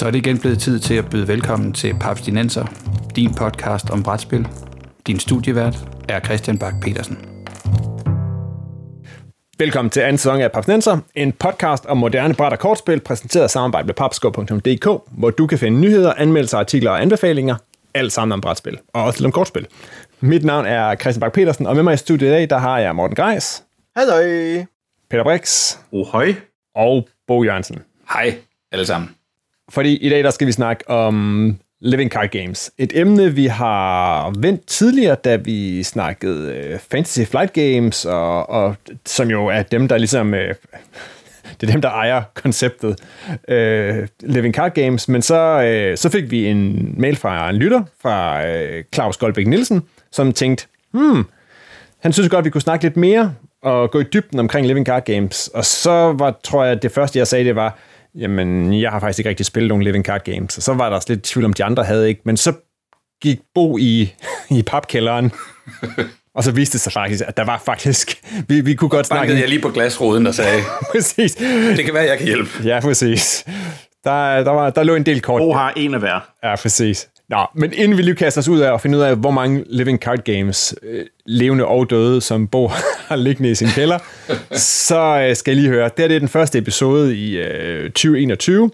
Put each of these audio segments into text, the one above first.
Så er det igen blevet tid til at byde velkommen til Paps Dinenser, din podcast om brætspil. Din studievært er Christian Bak petersen Velkommen til anden sæson af Papsnenser, en podcast om moderne bræt og kortspil, præsenteret af samarbejde med papskov.dk, hvor du kan finde nyheder, anmeldelser, artikler og anbefalinger, alt sammen om brætspil, og også om kortspil. Mit navn er Christian Bak petersen og med mig i studiet i dag, der har jeg Morten Greis. Hallo. Peter Brix. Oh, hej. Og Bo Jørgensen. Hej alle sammen. Fordi i dag der skal vi snakke om Living Card Games. Et emne, vi har vendt tidligere, da vi snakkede øh, Fantasy Flight Games, og, og som jo er dem, der ligesom... Øh, det er dem, der ejer konceptet øh, Living Card Games. Men så, øh, så fik vi en mail fra en lytter, fra øh, Claus Goldbæk Nielsen, som tænkte, hmm, han synes godt, vi kunne snakke lidt mere og gå i dybden omkring Living Card Games. Og så var, tror jeg, det første, jeg sagde, det var, jamen, jeg har faktisk ikke rigtig spillet nogen Living Card Games. Og så var der også lidt tvivl om, de andre havde ikke. Men så gik Bo i, i papkælderen, og så viste det sig faktisk, at der var faktisk... Vi, vi kunne godt snakke... Bankede jeg lige på glasruden og sagde, præcis. det kan være, jeg kan hjælpe. Ja, præcis. Der, der, var, der lå en del kort. Bo har en af hver. Ja, præcis. Nå, men inden vi lige kaster os ud af og finde ud af, hvor mange Living Card Games, øh, levende og døde, som Bo har liggende i sin kælder, så øh, skal jeg lige høre, det er den første episode i øh, 2021,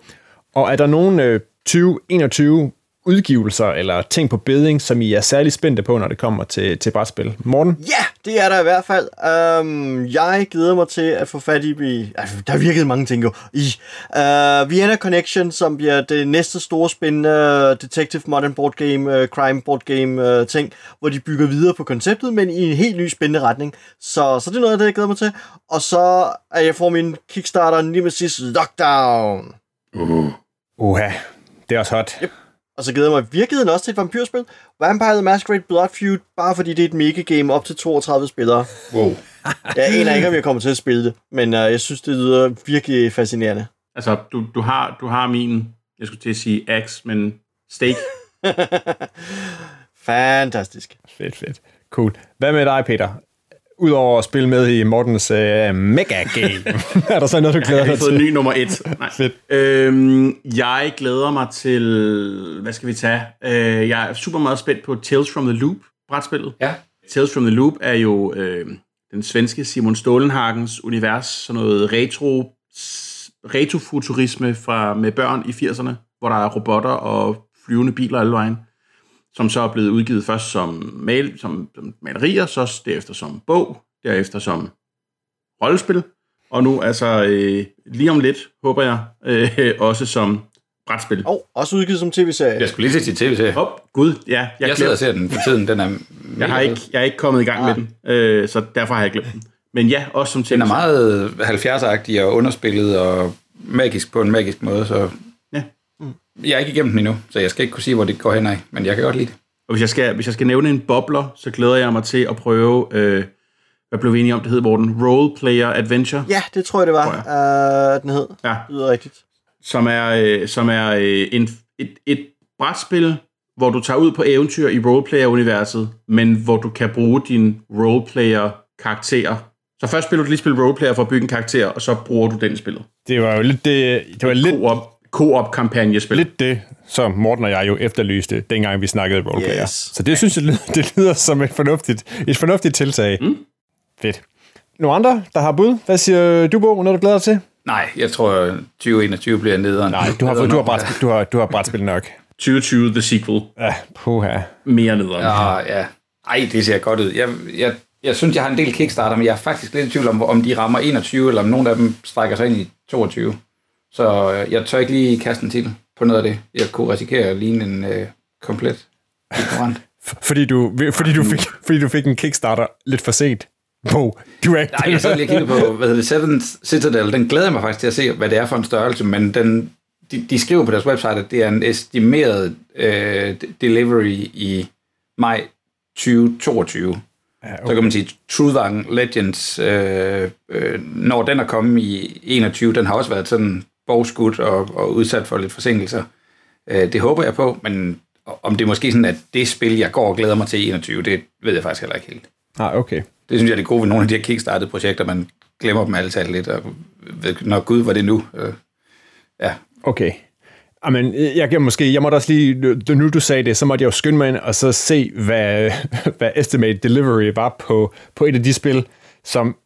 og er der nogen øh, 2021 udgivelser eller ting på beding, som I er særlig spændte på, når det kommer til, til brætspil? Morten? Ja, det er der i hvert fald. Um, jeg glæder mig til at få fat i... Altså, der virkede mange ting jo. I uh, Vienna Connection, som bliver det næste store spændende Detective Modern Board Game, uh, Crime Board Game uh, ting, hvor de bygger videre på konceptet, men i en helt ny spændende retning. Så, så det er noget af det, jeg glæder mig til. Og så er jeg får min Kickstarter Nemesis Lockdown. Uh. Uha, det er også hot. Yep. Og så glæder jeg mig i virkeligheden også til et vampyrspil. Vampire the Masquerade Blood Feud, bare fordi det er et mega-game op til 32 spillere. Wow. Jeg aner ikke, om jeg kommer til at spille det, men uh, jeg synes, det lyder virkelig fascinerende. Altså, du, du, har, du har min, jeg skulle til at sige axe, men steak. Fantastisk. Fedt, fedt. Cool. Hvad med dig, Peter? Udover at spille med i Mortens uh, mega game, er der så noget, du glæder dig Jeg har fået til? ny nummer et. Nej. Fedt. Øhm, jeg glæder mig til, hvad skal vi tage? Øh, jeg er super meget spændt på Tales from the Loop, brætspillet. Ja. Tales from the Loop er jo øh, den svenske Simon Stålenhagens univers, sådan noget retro, retrofuturisme fra, med børn i 80'erne, hvor der er robotter og flyvende biler alle vejen, som så er blevet udgivet først som, mal, som, som malerier, så derefter som bog, derefter som rollespil, og nu altså øh, lige om lidt, håber jeg, øh, også som brætspil. Og også udgivet som tv-serie. Jeg skulle lige til tv-serie. Hop, gud, ja. Jeg, Jeg sidder og ser den for tiden. Den er jeg, har ikke, jeg er ikke kommet i gang med den, øh, så derfor har jeg glemt den. Men ja, også som Den er meget 70'er-agtig og underspillet og magisk på en magisk måde, så Ja. jeg er ikke igennem den endnu, så jeg skal ikke kunne sige, hvor det går hen af, men jeg kan godt lide det. Og hvis jeg skal, hvis jeg skal nævne en bobler, så glæder jeg mig til at prøve, øh, hvad blev vi enige om, det hed, Morten? Role Player Adventure, Ja, det tror jeg, det var, uh, den hed. Ja. Det lyder rigtigt. som er, øh, som er øh, en, et, et brætspil, hvor du tager ud på eventyr i roleplayer-universet, men hvor du kan bruge dine roleplayer-karakterer. Så først spiller du lige spil roleplayer for at bygge en karakter, og så bruger du den i spillet. Det var jo lidt det, det, var lidt, co-op-kampagnespil. lidt det, som Morten og jeg jo efterlyste, dengang vi snakkede roleplayer. Yes. Så det synes jeg, lyder- det lyder som et fornuftigt, et fornuftigt tiltag. Mm. Fedt. Nogle andre, der har bud? Hvad siger du, Bo, når du glæder dig til? Nej, jeg tror 2021 bliver nederen. Nej, du har, du har, brætspil, du har, du har brætspil nok. 2020 The Sequel. Ja, puha. Mere nederen. Ja, ja. Ej, det ser godt ud. Jeg, jeg, jeg synes, jeg har en del Kickstarter, men jeg er faktisk lidt i tvivl om, om de rammer 21, eller om nogle af dem strækker sig ind i 22. Så øh, jeg tør ikke lige kaste en til på noget af det. Jeg kunne risikere at ligne en øh, komplet ignorant. Fordi du, fordi, du fik, fordi du fik en Kickstarter lidt for sent. Er ikke... Nej, jeg sad lige og på, hvad hedder det, Seven Citadel. Den glæder mig faktisk til at se, hvad det er for en størrelse, men den, de, de skriver på deres website, at det er en estimeret øh, delivery i maj 2022. Ja, Så kan man sige, Truthang Legends, øh, øh, når den er kommet i 21, den har også været sådan bogskudt og, og udsat for lidt forsinkelser. Øh, det håber jeg på, men om det er måske sådan, at det spil, jeg går og glæder mig til i 21, det ved jeg faktisk heller ikke helt. Ah, okay. Det synes jeg er det gode ved nogle af de her kickstartede projekter, man glemmer dem alle talt lidt, og ved, når gud var det nu. Øh, ja, Okay. Amen, jeg kan måske, jeg måtte også lige, nu du sagde det, så måtte jeg jo skynde mig ind og så se, hvad, hvad Estimate Delivery var på, på et af de spil, som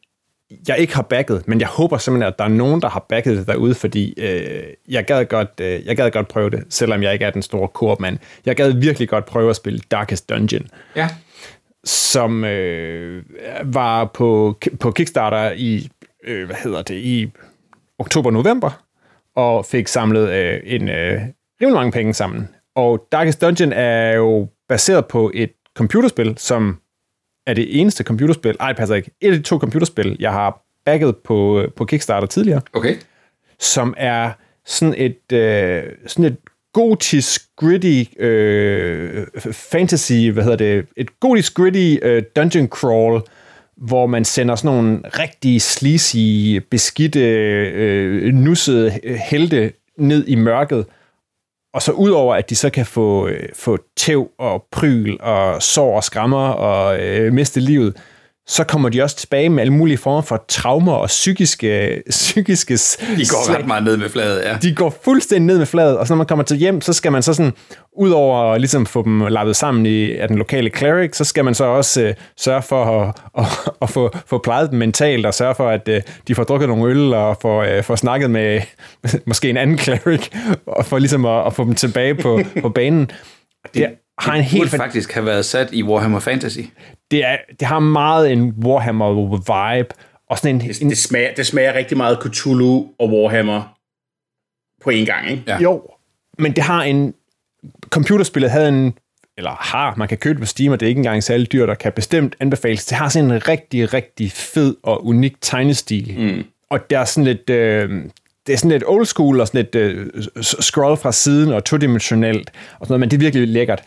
jeg ikke har backet, men jeg håber simpelthen, at der er nogen, der har backet det derude, fordi øh, jeg, gad godt, øh, jeg gad godt prøve det, selvom jeg ikke er den store koop-mand. Jeg gad virkelig godt prøve at spille Darkest Dungeon. Ja. Som øh, var på, på Kickstarter i, øh, hvad hedder det, i oktober-november, og fik samlet øh, en øh, rimelig mange penge sammen. Og Darkest Dungeon er jo baseret på et computerspil, som er det eneste computerspil, ej, passer ikke, et af de to computerspil, jeg har backet på, på Kickstarter tidligere, Okay. som er sådan et, øh, sådan et gotisk, gritty øh, fantasy, hvad hedder det, et gotisk, gritty øh, dungeon crawl, hvor man sender sådan nogle rigtig sleazy, beskidte, øh, nussede helte ned i mørket, og så udover at de så kan få, øh, få tæv og pryl og sår og skrammer og øh, miste livet, så kommer de også tilbage med alle mulige former for traumer og psykiske, psykiske De går ret meget ned med fladet, ja. de går fuldstændig ned med fladet, og så når man kommer til hjem, så skal man så sådan, udover at ligesom få dem lappet sammen i, af den lokale cleric, så skal man så også øh, sørge for at, at, at få, få plejet dem mentalt, og sørge for, at øh, de får drukket nogle øl, og får, øh, får snakket med måske en anden cleric, og for ligesom at, at få dem tilbage på, på banen. Det har en Det burde helt faktisk have været sat i Warhammer Fantasy. det, er, det har meget en Warhammer-vibe, og sådan en, Det, en det, smager, det smager rigtig meget Cthulhu og Warhammer på en gang, ikke? Ja. Jo, men det har en... Computerspillet havde en... Eller har, man kan købe det på Steam, og det er ikke engang særlig dyrt, og kan bestemt anbefales. Det har sådan en rigtig, rigtig fed og unik tegnestil. Mm. Og det er sådan lidt... Øh, det er sådan lidt old school og sådan lidt øh, scroll fra siden og todimensionelt og sådan noget, men det er virkelig lækkert.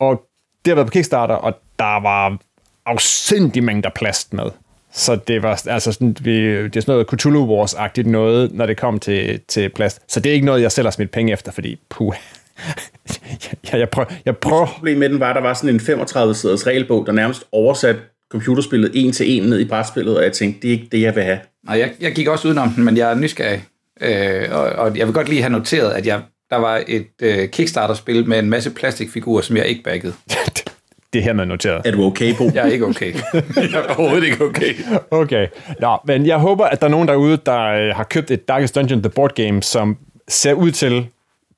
Og det har været på Kickstarter, og der var afsindig mængder plast med. Så det var altså sådan, vi, det er sådan noget Cthulhu Wars-agtigt noget, når det kom til, til plast. Så det er ikke noget, jeg selv har smidt penge efter, fordi puh. jeg, jeg, prøver, jeg prøver, Problemet med den var, at der var sådan en 35-siders regelbog, der nærmest oversat computerspillet en til en ned i brætspillet, og jeg tænkte, det er ikke det, jeg vil have. Nej, jeg, jeg gik også udenom den, men jeg er nysgerrig. Øh, og, og jeg vil godt lige have noteret, at jeg, der var et øh, Kickstarter-spil med en masse plastikfigurer, som jeg ikke baggede. det her med noteret. Er du okay, Bo? Jeg er ikke okay. jeg er overhovedet ikke okay. Okay. Nå, men jeg håber, at der er nogen derude, der øh, har købt et Darkest Dungeon The Board Game, som ser ud til,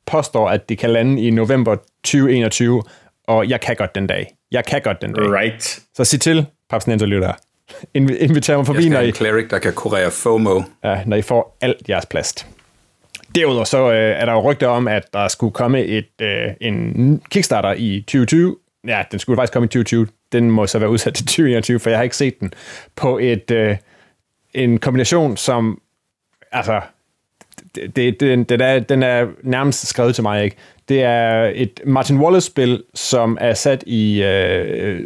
påstår, at det kan lande i november 2021, og jeg kan godt den dag. Jeg kan godt den dag. Right. Så sig til, Paps Ninja lytter. Inv- inviter mig Jeg forbi, skal når I, en cleric, der kan kurere FOMO. ja, når I får alt jeres plast. Derudover så øh, er der jo rygter om, at der skulle komme et, øh, en Kickstarter i 2020. Ja, den skulle faktisk komme i 2020. Den må så være udsat til 2021, for jeg har ikke set den. På et, øh, en kombination, som... Altså, det, det, den, den, er, den er nærmest skrevet til mig, ikke? Det er et Martin Wallace-spil, som er sat i øh,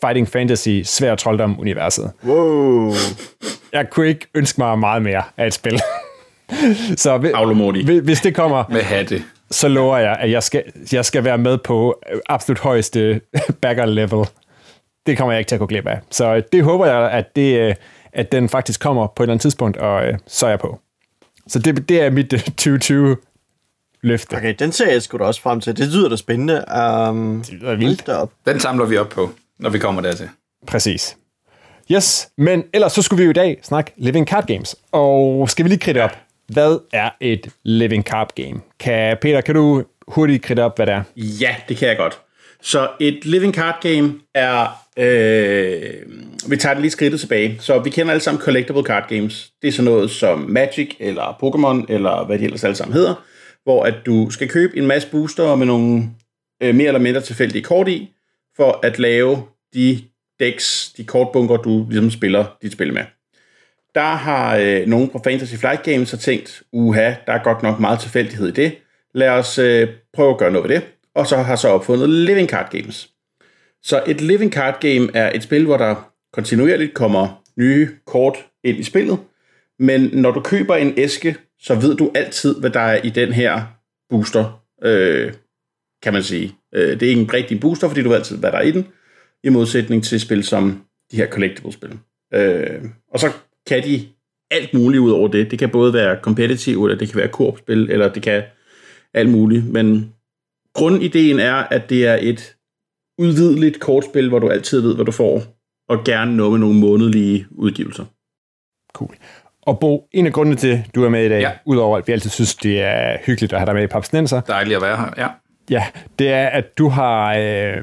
Fighting Fantasy Svær Trolddom-universet. Wow. Jeg kunne ikke ønske mig meget mere af et spil. Så hvis, hvis det kommer, Med hatte. så lover jeg, at jeg skal, jeg skal være med på absolut højeste backer level. Det kommer jeg ikke til at gå glip af. Så det håber jeg, at, det, øh, at den faktisk kommer på et eller andet tidspunkt, og øh, så er jeg på. Så det, det er mit øh, 2020 løfte. Okay, den ser jeg sgu da også frem til. Det lyder da spændende. Um, Det er vildt. op. Den samler vi op på, når vi kommer dertil. Præcis. Yes, men ellers så skulle vi jo i dag snakke Living Card Games. Og skal vi lige kridte op, hvad er et Living Card Game? Kan, Peter, kan du hurtigt kridte op, hvad det er? Ja, det kan jeg godt. Så et living card game er... Øh, vi tager det lige skridtet tilbage. Så vi kender alle sammen collectible card games. Det er sådan noget som Magic, eller Pokémon, eller hvad de ellers alle sammen hedder, hvor at du skal købe en masse booster med nogle øh, mere eller mindre tilfældige kort i, for at lave de decks, de kortbunker, du ligesom spiller dit spil med. Der har øh, nogen fra Fantasy Flight Games har tænkt, uha, der er godt nok meget tilfældighed i det. Lad os øh, prøve at gøre noget ved det. Og så har så opfundet Living Card Games. Så et Living Card Game er et spil, hvor der kontinuerligt kommer nye kort ind i spillet. Men når du køber en æske, så ved du altid, hvad der er i den her booster, øh, kan man sige. Øh, det er ikke en rigtig booster, fordi du ved altid, hvad der er i den, i modsætning til spil som de her collectible-spil. Øh, og så kan de alt muligt ud over det. Det kan både være competitive, eller det kan være koop-spil, eller det kan alt muligt. Men grundideen er, at det er et udvideligt kortspil, hvor du altid ved, hvad du får, og gerne noget med nogle månedlige udgivelser. Cool. Og Bo, en af grundene til, at du er med i dag, ja. udover at vi altid synes, det er hyggeligt at have dig med i Papsnenser, Dejligt at være her, ja ja, det er, at du har, øh,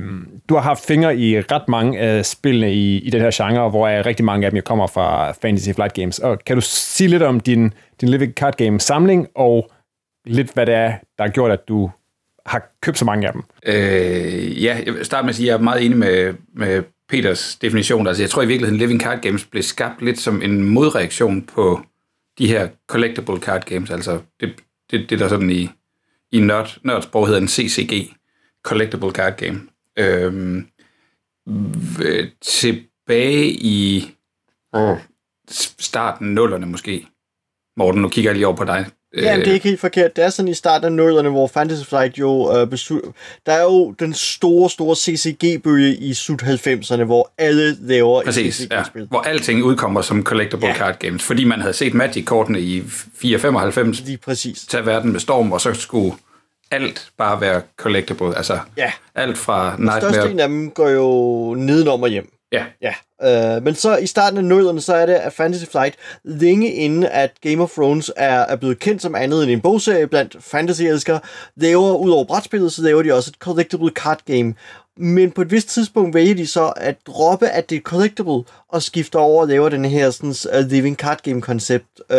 du har haft fingre i ret mange af spillene i, i den her genre, hvor er rigtig mange af dem jo kommer fra Fantasy Flight Games. Og kan du sige lidt om din, din Living Card Game samling, og lidt hvad det er, der har gjort, at du har købt så mange af dem? Øh, ja, jeg vil starte med at sige, at jeg er meget enig med, med Peters definition. Altså, jeg tror i virkeligheden, Living Card Games blev skabt lidt som en modreaktion på de her collectible card games. Altså, det, det, det der sådan i, i nørd, nørdsprog hedder en CCG, Collectible Card Game. Øhm, tilbage i oh, starten nullerne måske. Morten, nu kigger jeg lige over på dig. Ja, det er ikke helt forkert. Det er sådan i starten af nullerne, hvor Fantasy Flight jo øh, beslu- Der er jo den store, store CCG-bølge i slut 90'erne, hvor alle laver et Præcis, ja. CCG-spil. hvor alting udkommer som collectible Ja. ja. card games, fordi man havde set Magic-kortene i 495 Lige præcis. tage verden med storm, og så skulle alt bare være collectible, altså Ja. alt fra Størstedelen Nightmare. af dem går jo nedenom og hjem. Ja, Ja, øh, men så i starten af nullerne, så er det, at Fantasy Flight, længe inden at Game of Thrones er, er blevet kendt som andet end en bogserie blandt fantasy-elskere, laver, ud over brætspillet, så laver de også et collectible card game. Men på et vist tidspunkt vælger de så at droppe, at det er collectible, og skifter over og laver den her sådan, uh, living card game koncept. Uh,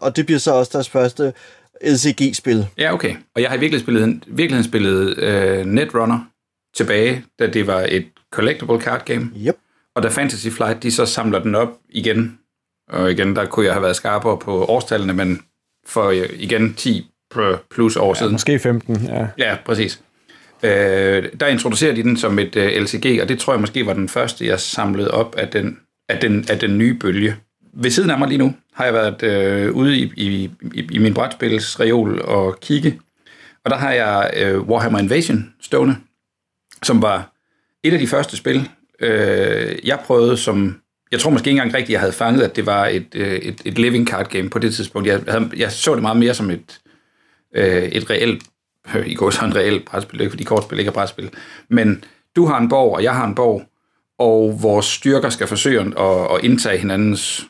og det bliver så også deres første LCG-spil. ja, okay. Og jeg har i virkeligheden spillet, virkeligheden spillet uh, Netrunner tilbage, da det var et collectible card game. Yep. Og da Fantasy Flight, de så samler den op igen, og igen, der kunne jeg have været skarpere på årstallene, men for øh, igen 10 plus år siden. Måske 15, ja. Ja, præcis. Øh, der introducerer de den som et øh, LCG, og det tror jeg måske var den første, jeg samlede op af den, af den, af den nye bølge. Ved siden af mig lige nu har jeg været øh, ude i, i, i, i min brætspilsreol og kigge, og der har jeg øh, Warhammer Invasion stående, som var et af de første spil, øh, jeg prøvede som... Jeg tror måske ikke engang rigtigt, jeg havde fanget, at det var et, øh, et, et living card game på det tidspunkt. Jeg, havde, jeg så det meget mere som et, øh, et reelt øh, i går så en reelt brætspil, ikke fordi kortspil ikke er brætspil, men du har en borg, og jeg har en borg, og vores styrker skal forsøge at, at indtage hinandens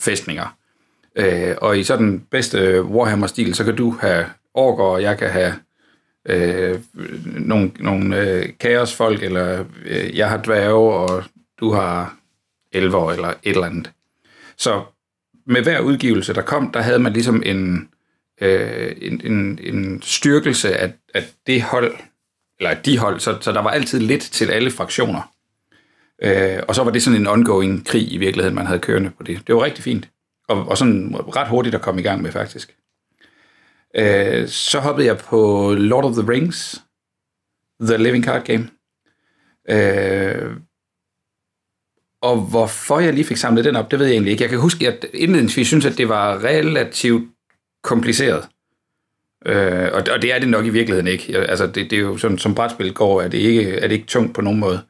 fæstninger. Øh, og i sådan den bedste Warhammer-stil, så kan du have orker, og jeg kan have øh, nogle, nogle øh, kaosfolk, eller øh, jeg har dværge, og du har elver, eller et eller andet. Så med hver udgivelse, der kom, der havde man ligesom en, øh, en, en, en styrkelse af, af det hold, eller af de hold, så, så der var altid lidt til alle fraktioner. Øh, og så var det sådan en ongoing krig i virkeligheden, man havde kørende på det. Det var rigtig fint, og, og sådan ret hurtigt at komme i gang med faktisk. Øh, så hoppede jeg på Lord of the Rings, The Living Card Game. Øh, og hvorfor jeg lige fik samlet den op, det ved jeg egentlig ikke. Jeg kan huske, at indledningsvis synes, at det var relativt kompliceret. Øh, og, og det er det nok i virkeligheden ikke. Altså, det, det er jo sådan, som brætspil går, er det ikke, er det ikke tungt på nogen måde.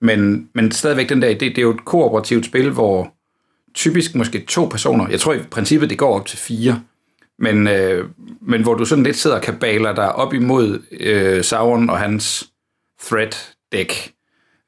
Men, men stadigvæk den der, idé, det er jo et kooperativt spil, hvor typisk måske to personer, jeg tror i princippet, det går op til fire, men, øh, men hvor du sådan lidt sidder og kabaler dig op imod øh, Sauron og hans threat deck.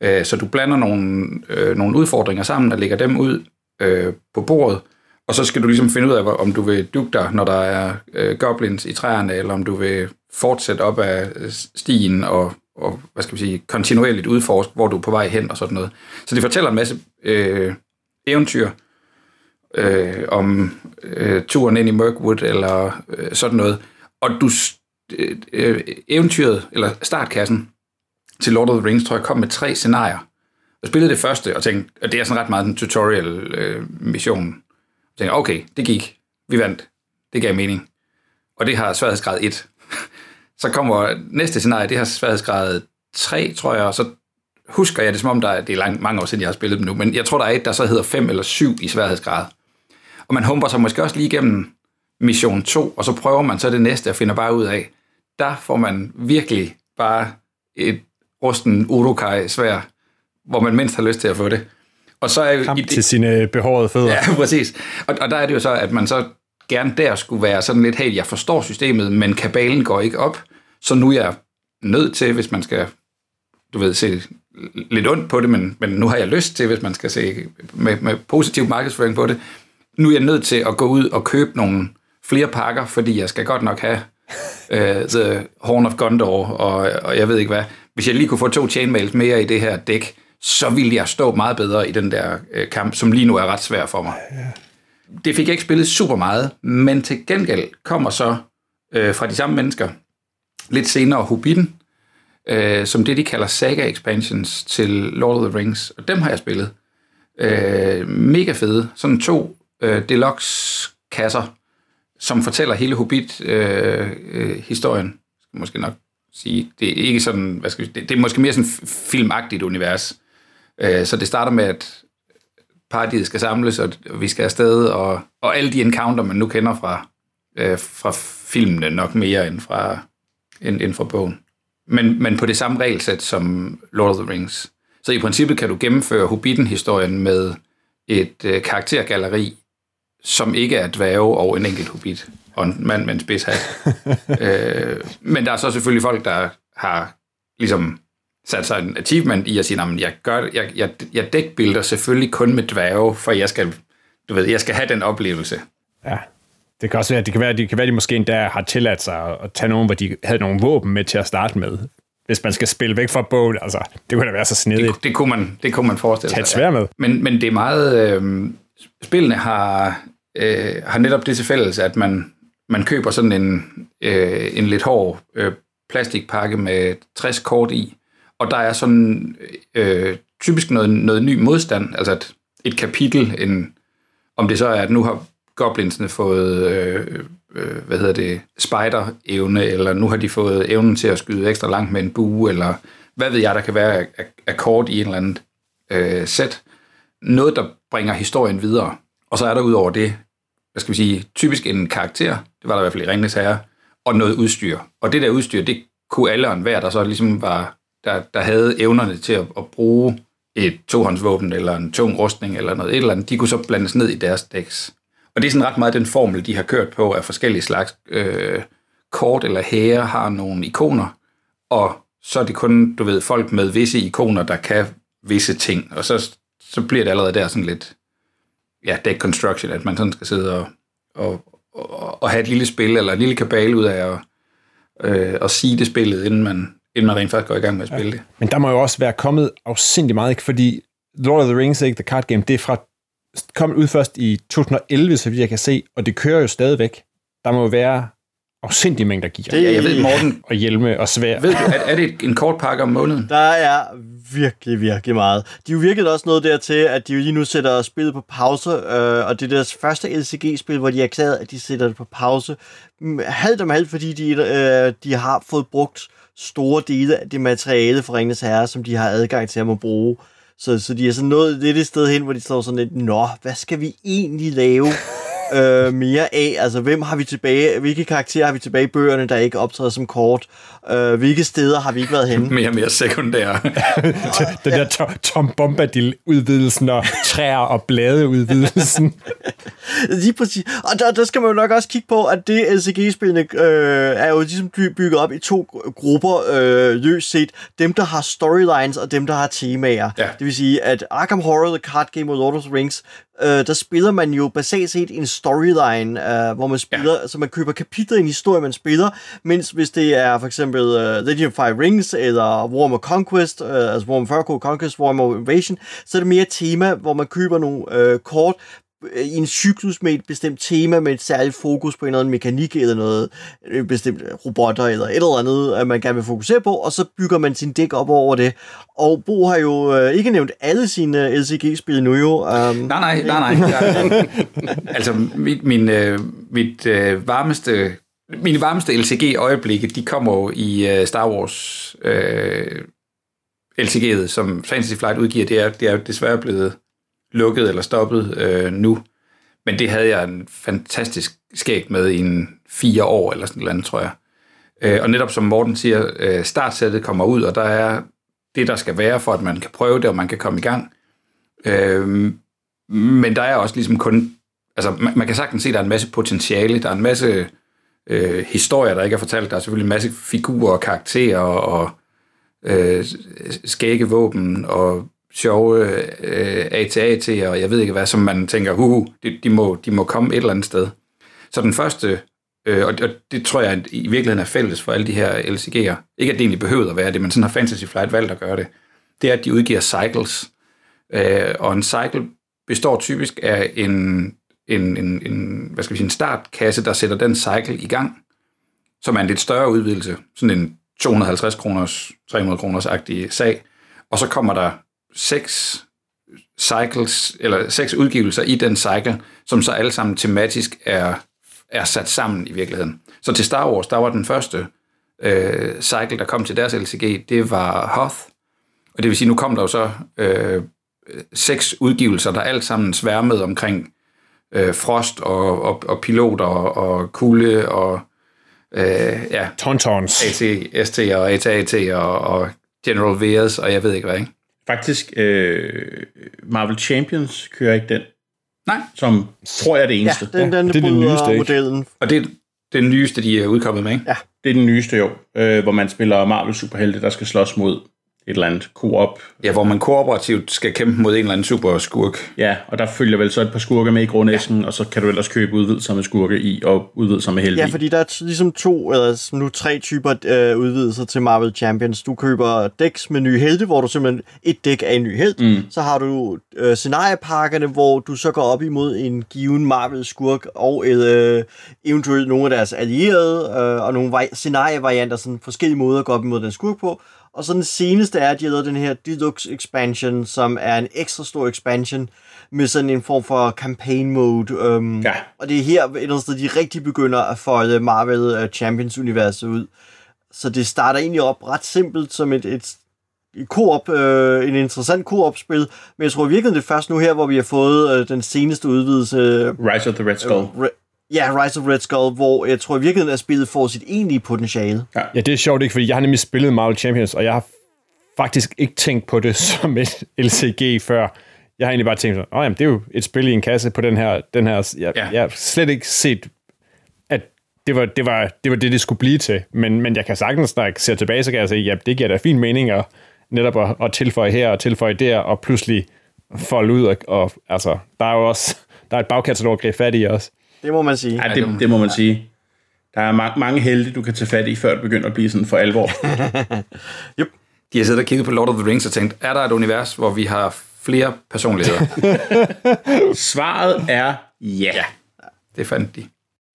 Øh, så du blander nogle, øh, nogle udfordringer sammen og lægger dem ud øh, på bordet, og så skal du ligesom finde ud af, om du vil dukke dig, når der er øh, goblins i træerne, eller om du vil fortsætte op ad øh, stien og, og hvad skal vi sige, kontinuerligt udforske, hvor du er på vej hen og sådan noget. Så det fortæller en masse øh, eventyr øh, om øh, turen ind i Mirkwood eller øh, sådan noget. Og du, øh, øh, eventyret, eller startkassen til Lord of the Rings, tror jeg, kom med tre scenarier. Jeg spillede det første og tænkte, at det er sådan ret meget en tutorial-mission. Øh, jeg tænkte, okay, det gik. Vi vandt. Det gav mening. Og det har sværhedsgrad 1 så kommer næste scenarie, det har sværhedsgrad 3, tror jeg, og så husker jeg det som om, der er, det er lang, mange år siden, jeg har spillet dem nu, men jeg tror, der er et, der så hedder 5 eller 7 i sværhedsgrad. Og man humper sig måske også lige igennem mission 2, og så prøver man så det næste og finder bare ud af, der får man virkelig bare et rusten urukai svær, hvor man mindst har lyst til at få det. Og så er Kamp i til sine behårede fødder. Ja, præcis. Og, og der er det jo så, at man så gerne der skulle være sådan lidt, hey, jeg forstår systemet, men kabalen går ikke op, så nu er jeg nødt til, hvis man skal, du ved, se lidt ondt på det, men, men nu har jeg lyst til, hvis man skal se med, med positiv markedsføring på det, nu er jeg nødt til at gå ud og købe nogle flere pakker, fordi jeg skal godt nok have uh, The Horn of Gondor, og, og jeg ved ikke hvad. Hvis jeg lige kunne få to chainmails mere i det her dæk, så ville jeg stå meget bedre i den der uh, kamp, som lige nu er ret svær for mig. Det fik jeg ikke spillet super meget, men til gengæld kommer så uh, fra de samme mennesker lidt senere Hobbiten, øh, som det, de kalder saga expansions til Lord of the Rings, og dem har jeg spillet. Øh, mega fede. Sådan to øh, deluxe kasser, som fortæller hele Hobbit-historien. Øh, øh, måske nok sige. Det er ikke sådan, hvad skal vi, det, det er måske mere sådan filmagtigt univers. Øh, så det starter med, at partiet skal samles, og vi skal afsted, og, og alle de encounter, man nu kender fra, øh, fra filmene, nok mere end fra, end, end fra bogen. Men, men på det samme regelsæt som Lord of the Rings. Så i princippet kan du gennemføre Hobbiten-historien med et øh, karaktergalleri, som ikke er dværge og en enkelt hobbit og en mand med en spids hat. øh, men der er så selvfølgelig folk, der har ligesom sat sig en achievement i at sige, at jeg, gør, jeg, jeg, jeg dækbilder selvfølgelig kun med dværge, for jeg skal, du ved, jeg skal have den oplevelse. Ja, det kan også være, det kan være, det kan være, de måske endda har tilladt sig at tage nogen, hvor de havde nogle våben med til at starte med. Hvis man skal spille væk fra bål, altså, det kunne da være så snedigt. Det, det, kunne, man, det kunne man forestille sig. Tag med. Men, men det er meget... Øh, spillene har, øh, har netop det til fælles, at man, man køber sådan en, øh, en lidt hård øh, plastikpakke med 60 kort i, og der er sådan øh, typisk noget, noget ny modstand, altså et, et kapitel, en, om det så er, at nu har goblinsene fået, øh, øh, hvad hedder det, spider-evne, eller nu har de fået evnen til at skyde ekstra langt med en bue, eller hvad ved jeg, der kan være akkord i en eller anden øh, sæt. Noget, der bringer historien videre. Og så er der udover det, hvad skal vi sige, typisk en karakter, det var der i hvert fald i Ringnes Herre, og noget udstyr. Og det der udstyr, det kunne alle og enhver, der så ligesom var, der, der havde evnerne til at, at bruge et tohåndsvåben, eller en tung rustning, eller noget et eller andet, de kunne så blandes ned i deres dæks. Og det er sådan ret meget den formel, de har kørt på af forskellige slags øh, kort eller hære har nogle ikoner, og så er det kun, du ved, folk med visse ikoner, der kan visse ting, og så, så bliver det allerede der sådan lidt, ja, deck construction, at man sådan skal sidde og, og, og, og have et lille spil, eller en lille kabale ud af at, øh, at sige det spillet, inden man, inden man rent faktisk går i gang med at spille ja. det. Men der må jo også være kommet afsindig meget, ikke? fordi Lord of the Rings, ikke, The Card Game, det er fra kommet ud først i 2011, så vidt jeg kan se, og det kører jo stadigvæk. Der må jo være afsindige mængder gear. Det, ja, jeg ved, Morten. Og hjelme og svær. Ved du, er, er det en kort pakke om måneden? Der er virkelig, virkelig meget. De er jo virkelig også noget dertil, at de jo lige nu sætter spillet på pause, øh, og det er deres første LCG-spil, hvor de erklærede, at de sætter det på pause. Halvt om halvt, fordi de, øh, de har fået brugt store dele af det materiale for Ringnes Herre, som de har adgang til at må bruge. Så, så de er sådan noget lidt et sted hen, hvor de står sådan lidt, nå, hvad skal vi egentlig lave? øh, mere af. Altså, hvem har vi tilbage? Hvilke karakterer har vi tilbage i bøgerne, der ikke optræder som kort? Øh, hvilke steder har vi ikke været henne? mere og mere sekundære. Den der Tom, Tom Bombadil-udvidelsen og træer og blade-udvidelsen. Lige præcis. Og der, der skal man jo nok også kigge på, at det LCG-spillene øh, er jo ligesom bygget op i to grupper øh, løst set. Dem, der har storylines, og dem, der har temaer. Ja. Det vil sige, at Arkham Horror, The Card Game og Lord of the Rings øh, der spiller man jo basalt set en storyline, øh, hvor man spiller, ja. altså man køber kapitler i en historie, man spiller, mens hvis det er for eksempel uh, Legend of Five Rings, eller Warhammer Conquest, uh, altså Warhammer 40 Conquest, Warhammer Invasion, så er det mere tema, hvor man køber nogle øh, kort, i en cyklus med et bestemt tema, med et særligt fokus på en eller anden mekanik eller noget en bestemt robotter eller et eller andet, at man gerne vil fokusere på, og så bygger man sin dæk op over det. Og Bo har jo øh, ikke nævnt alle sine LCG-spil nu jo. Um, nej, nej, nej, nej. Jeg, altså, mit, min, øh, mit øh, varmeste mine varmeste LCG-øjeblikke, de kommer jo i øh, Star Wars øh, LCG'et, som Fantasy Flight udgiver. Det er, det er desværre blevet lukket eller stoppet øh, nu. Men det havde jeg en fantastisk skæg med i en fire år eller sådan noget, tror jeg. Øh, og netop som Morten siger, øh, startsættet kommer ud, og der er det, der skal være for, at man kan prøve det, og man kan komme i gang. Øh, men der er også ligesom kun altså man, man kan sagtens se, at der er en masse potentiale, der er en masse øh, historier, der ikke er fortalt, der er selvfølgelig en masse figurer og karakterer og øh, skægge våben og sjove øh, ATAT, og jeg ved ikke hvad, som man tænker, huhu, de, de, må, de må komme et eller andet sted. Så den første, øh, og det tror jeg i virkeligheden er fælles for alle de her LCG'er, ikke at det egentlig behøver at være det, men sådan har Fantasy Flight valgt at gøre det, det er, at de udgiver cycles. Øh, og en cycle består typisk af en, en, en, en, hvad skal vi sige, en startkasse, der sætter den cycle i gang, som er en lidt større udvidelse, sådan en 250 kroners, 300 kroners agtig sag, og så kommer der seks cycles, eller seks udgivelser i den cycle, som så alle sammen tematisk er, er sat sammen i virkeligheden. Så til Star Wars, der var den første øh, cycle, der kom til deres LCG, det var Hoth, og det vil sige, nu kom der jo så øh, seks udgivelser, der alt sammen sværmede omkring øh, frost og, og, og piloter og, og kulde og øh, ja, Tontons. AT, ST og AT-AT og, og General Veers og jeg ved ikke hvad, ikke? Faktisk, øh, Marvel Champions kører ikke den, Nej, som tror jeg er det Ja, eneste. den, den det er bryder nyeste, ikke? modellen. og det er det nyeste, de er udkommet med, ikke? Ja. Det er den nyeste jo, øh, hvor man spiller Marvel superhelte, der skal slås mod et eller andet co-op. Ja, hvor man kooperativt skal kæmpe mod en eller anden super skurk. Ja, og der følger vel så et par skurke med i grundæsken, ja. og så kan du ellers købe udvidelser med skurke i, og udvidelser med helte Ja, fordi der er t- ligesom to, eller nu tre typer øh, udvidelser til Marvel Champions. Du køber decks med nye helte, hvor du simpelthen et dæk af en ny helt. Mm. Så har du øh, scenariepakkerne, hvor du så går op imod en given Marvel-skurk og et, øh, eventuelt nogle af deres allierede, øh, og nogle vari- scenarievarianter, sådan forskellige måder at gå op imod den skurk på. Og så den seneste er, at de har lavet den her Deluxe Expansion, som er en ekstra stor expansion med sådan en form for campaign mode. Um, Ja. Og det er her et eller andet sted, de rigtig begynder at folde Marvel uh, Champions-universet ud. Så det starter egentlig op ret simpelt som et, et koop, øh, en interessant koop-spil, men jeg tror virkelig, det er først nu her, hvor vi har fået øh, den seneste udvidelse, Rise of the Red Skull. øh, Re- ja, Rise of Red Skull, hvor jeg tror i virkeligheden, at spillet får sit egentlige potentiale. Ja, det er sjovt ikke, fordi jeg har nemlig spillet Marvel Champions, og jeg har faktisk ikke tænkt på det som et LCG før. Jeg har egentlig bare tænkt, at jamen, det er jo et spil i en kasse på den her... Den her jeg, Ja. ja. jeg har slet ikke set, at det var det, var, det, var det, det skulle blive til. Men, men jeg kan sagtens, når jeg ser tilbage, så kan jeg sige, ja, det giver da fin mening at netop at, at tilføje her og tilføje der, og pludselig folde ud. Og, og altså, der er jo også der er et bagkatalog at gribe fat i også. Det må man sige. Ja, det, det må man sige. Der er ma- mange helte, du kan tage fat i, før det begynder at blive sådan for alvor. De har siddet og kigget på Lord of the Rings og tænkt, er der et univers, hvor vi har flere personligheder? Svaret er ja. det fandt de.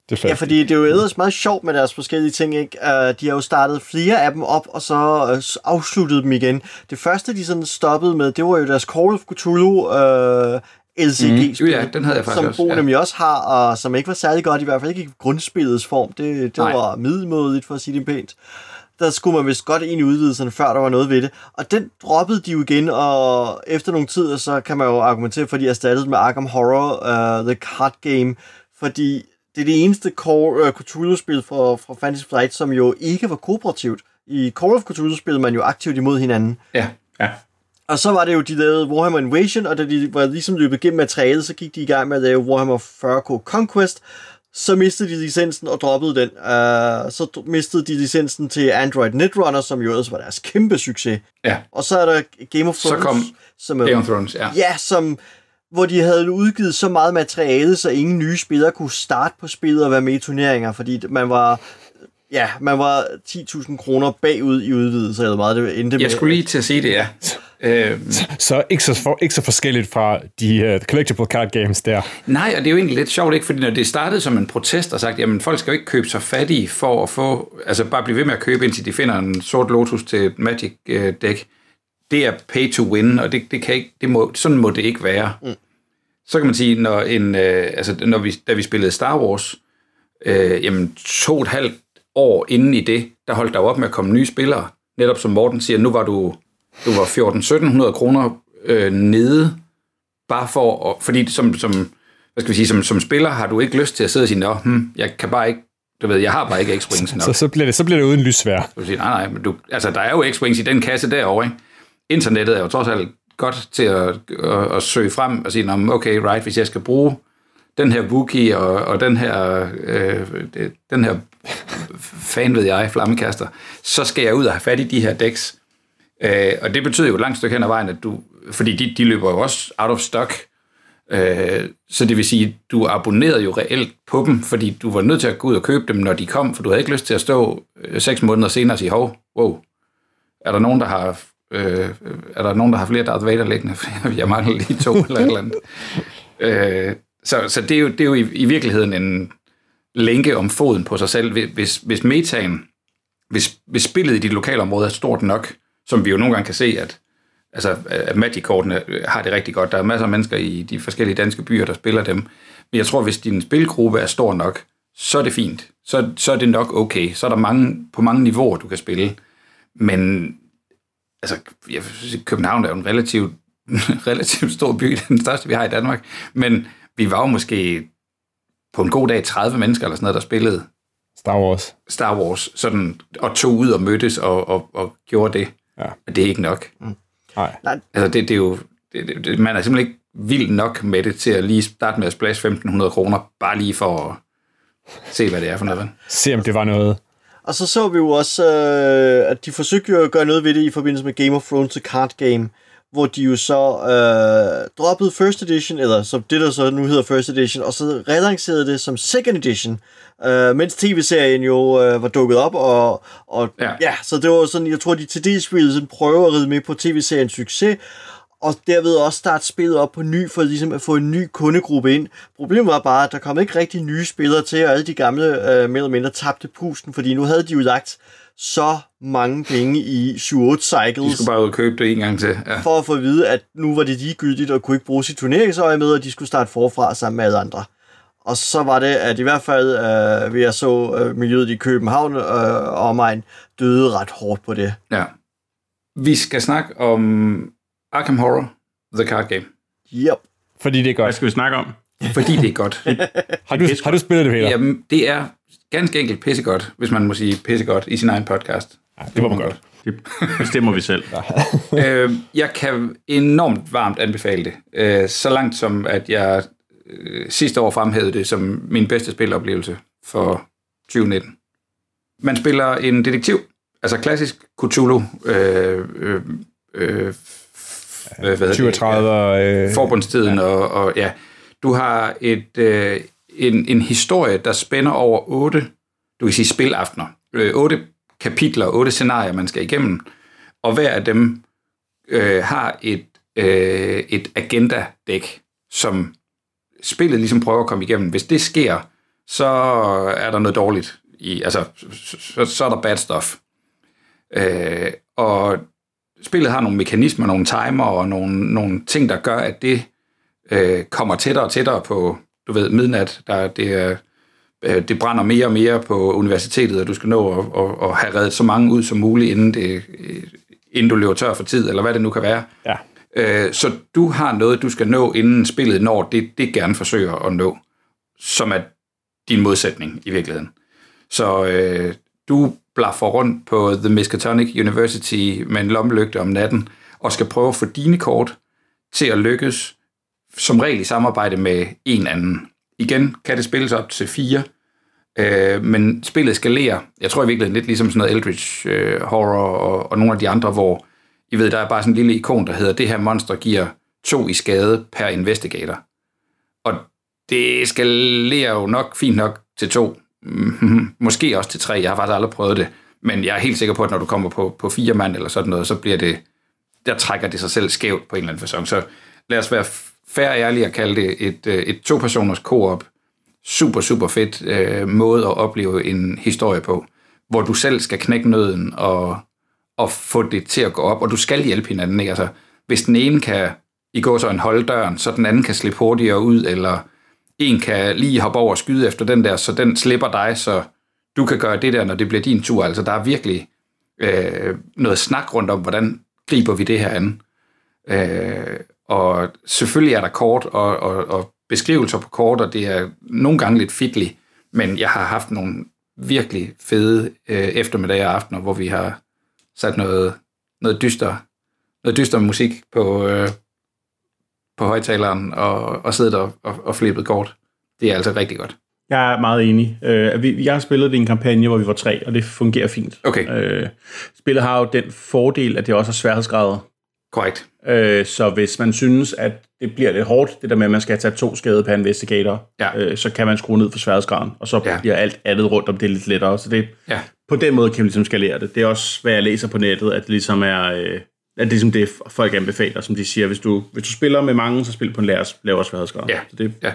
Det Ja, fordi det er jo ellers meget sjovt med deres forskellige ting, ikke? Uh, de har jo startet flere af dem op, og så uh, afsluttet dem igen. Det første, de sådan stoppede med, det var jo deres Call of Cthulhu uh, LCG-spil, Mm. Ja, den havde jeg faktisk som også, Bo ja. nemlig også har, og som ikke var særlig godt, i hvert fald ikke i grundspillets form. Det, det Nej. var middelmådigt, for at sige det pænt. Der skulle man vist godt ind i udvidelserne, før der var noget ved det. Og den droppede de jo igen, og efter nogle tid, så kan man jo argumentere for, at de erstattede med Arkham Horror, uh, The Card Game, fordi det er det eneste Call, uh, Cthulhu-spil fra, fra Fantasy Flight, som jo ikke var kooperativt. I Call of Cthulhu spillede man jo aktivt imod hinanden. Ja, ja. Og så var det jo, de lavede Warhammer Invasion, og da de var ligesom løbet gennem materialet, så gik de i gang med at lave Warhammer 40k Conquest. Så mistede de licensen og droppede den. Uh, så mistede de licensen til Android Netrunner, som jo ellers var deres kæmpe succes. ja. Og så er der Game of Så Thrones, kom som Game of Thrones, ja. ja, som, hvor de havde udgivet så meget materiale, så ingen nye spillere kunne starte på spillet og være med i turneringer, fordi man var, ja, man var 10.000 kroner bagud i udvidelse, eller meget det endte med. Jeg skulle lige til at sige det, ja. Øh, Så ikke så, for, ikke så forskelligt fra de uh, collectible card games der. nej, og det er jo egentlig lidt sjovt, ikke? Fordi når det startede som en protest og sagt, jamen folk skal jo ikke købe sig fattige for at få, altså bare blive ved med at købe, indtil de finder en sort Lotus til et Magic-dæk. Det er pay to win, og det, det kan ikke, det må, sådan må det ikke være. Mm. Så kan man sige, når, en, øh, altså, når vi, da vi spillede Star Wars, øh, jamen to og et halvt år inden i det, der holdt der op med at komme nye spillere. Netop som Morten siger, nu var du, du var 14-1700 kroner øh, nede, bare for, at, fordi som, som, hvad skal vi sige, som, som spiller har du ikke lyst til at sidde og sige, Nå, hm, jeg kan bare ikke, du ved, jeg har bare ikke X-Wings nok. Så, så, bliver det, så bliver det uden lysvær. Så du siger, nej, nej, men du, altså, der er jo X-Wings i den kasse derovre, ikke? Internettet er jo trods alt godt til at, at, at søge frem og sige, okay, right, hvis jeg skal bruge den her Wookie og, og den her, øh, den her fan ved jeg, flammekaster, så skal jeg ud og have fat i de her decks. Øh, og det betyder jo et langt stykke hen ad vejen, at du, fordi de, de løber jo også out of stock, øh, så det vil sige, du abonnerede jo reelt på dem, fordi du var nødt til at gå ud og købe dem, når de kom, for du havde ikke lyst til at stå øh, seks måneder senere og sige, hov, wow, er der nogen, der har øh, er der nogen, der har flere Darth Vader liggende? jeg mangler lige to eller et eller andet. Øh, så, så det er jo, det er jo i, i virkeligheden en lænke om foden på sig selv. Hvis, hvis metaen, hvis, hvis spillet i dit lokale område er stort nok, som vi jo nogle gange kan se, at, altså, at Magic-kortene har det rigtig godt. Der er masser af mennesker i de forskellige danske byer, der spiller dem. Men jeg tror, hvis din spilgruppe er stor nok, så er det fint. Så, så er det nok okay. Så er der mange, på mange niveauer, du kan spille. Men altså, jeg synes, København er jo en relativt, relativt stor by, den største, vi har i Danmark. Men vi var jo måske på en god dag 30 mennesker eller sådan noget, der spillede Star Wars. Star Wars, sådan, og tog ud og mødtes og, og, og gjorde det. Ja. Men det er ikke nok. Mm. Nej. Altså, det, det er jo, det, det, man er simpelthen ikke vild nok med det til at lige starte med at splash 1.500 kroner, bare lige for at se, hvad det er for noget. Se, om det var noget. Og så så vi jo også, øh, at de forsøgte jo at gøre noget ved det i forbindelse med Game of Thrones The Card Game, hvor de jo så øh, droppede First Edition, eller som det der så nu hedder First Edition, og så relancerede det som Second Edition, øh, mens tv-serien jo øh, var dukket op, og, og ja. ja, så det var sådan, jeg tror, de til dels ville sådan prøve at ride med på tv-seriens succes, og derved også starte spillet op på ny, for ligesom at få en ny kundegruppe ind. Problemet var bare, at der kom ikke rigtig nye spillere til, og alle de gamle øh, mere eller mindre tabte pusten, fordi nu havde de jo lagt så mange penge i 7-8 cycles. De skulle bare ud og købe det en gang til. Ja. For at få at vide, at nu var det ligegyldigt og kunne ikke bruge sit turneringsøje med, og de skulle starte forfra sammen med alle andre. Og så var det, at i hvert fald øh, ved jeg så øh, miljøet i København øh, og omegn døde ret hårdt på det. Ja. Vi skal snakke om Arkham Horror, The Card Game. Yep. Fordi det er godt. Hvad skal vi snakke om? Fordi det er godt. har, du, har du spillet det, Peter? Jamen, det er ganske enkelt pissegodt, hvis man må sige pissegodt i sin egen podcast. Ja, det var man godt. Det bestemmer vi selv. øh, jeg kan enormt varmt anbefale det. Øh, så langt som, at jeg øh, sidste år fremhævede det som min bedste spiloplevelse for 2019. Man spiller en detektiv, altså klassisk Cthulhu, øh, øh, øh, hvad hedder 37 det? Ja, forbundstiden, ja. Og, og ja, du har et, øh, en, en historie, der spænder over otte, du kan sige spilaftener, øh, otte kapitler, otte scenarier, man skal igennem, og hver af dem øh, har et, øh, et agenda-dæk, som spillet ligesom prøver at komme igennem. Hvis det sker, så er der noget dårligt. I, altså, så, så er der bad stuff. Øh, og spillet har nogle mekanismer, nogle timer og nogle, nogle ting, der gør, at det øh, kommer tættere og tættere på, du ved, midnat. Der, det, øh, det brænder mere og mere på universitetet, og du skal nå at, at, at have reddet så mange ud som muligt, inden, det, inden du løber tør for tid, eller hvad det nu kan være. Ja. Øh, så du har noget, du skal nå, inden spillet når det, det gerne forsøger at nå, som er din modsætning i virkeligheden. Så øh, du blaffer rundt på The Miskatonic University med en lommelygte om natten, og skal prøve at få dine kort til at lykkes, som regel i samarbejde med en anden. Igen kan det spilles op til fire, øh, men spillet skalerer. Jeg tror i virkeligheden lidt ligesom sådan noget Eldritch øh, Horror og, og nogle af de andre, hvor I ved, der er bare sådan en lille ikon, der hedder, det her monster giver to i skade per investigator. Og det skalerer jo nok fint nok til to, mm, Måske også til tre. Jeg har faktisk aldrig prøvet det. Men jeg er helt sikker på, at når du kommer på, på fire mand eller sådan noget, så bliver det, der trækker det sig selv skævt på en eller anden fasong. Så lad os være færre ærlige at kalde det et, øh, et to-personers co-op. Super, super fedt øh, måde at opleve en historie på, hvor du selv skal knække nøden og, og få det til at gå op, og du skal hjælpe hinanden. Ikke? Altså, hvis den ene kan i går så en holde døren, så den anden kan slippe hurtigere ud, eller en kan lige hoppe over og skyde efter den der, så den slipper dig, så du kan gøre det der, når det bliver din tur. Altså, der er virkelig øh, noget snak rundt om, hvordan griber vi det her an. Øh, og selvfølgelig er der kort og, og, og beskrivelser på kort, og det er nogle gange lidt fitligt, men jeg har haft nogle virkelig fede øh, eftermiddage og aftener, hvor vi har sat noget, noget dyster, noget dyster musik på, øh, på højtaleren og, og siddet og, og, og flippet kort. det er altså rigtig godt. Jeg er meget enig. Øh, vi, jeg har spillet i en kampagne, hvor vi var tre, og det fungerer fint. Okay. Øh, spillet har jo den fordel, at det også har sværhedsgrader. Korrekt. Øh, så hvis man synes, at det bliver lidt hårdt, det der med, at man skal tage to skade per investigator, Ja. øh, så kan man skrue ned for sværhedsgraden, og så Ja. bliver alt andet rundt om det lidt lettere. Så det, Ja. på den måde kan man ligesom skalere det. Det er også, hvad jeg læser på nettet, at det ligesom er... Øh, at det er ligesom det, folk anbefaler, som de siger, hvis du, hvis du spiller med mange, så spil på en lavere, lavere sværhedsgrad. Ja. Så det, Ja.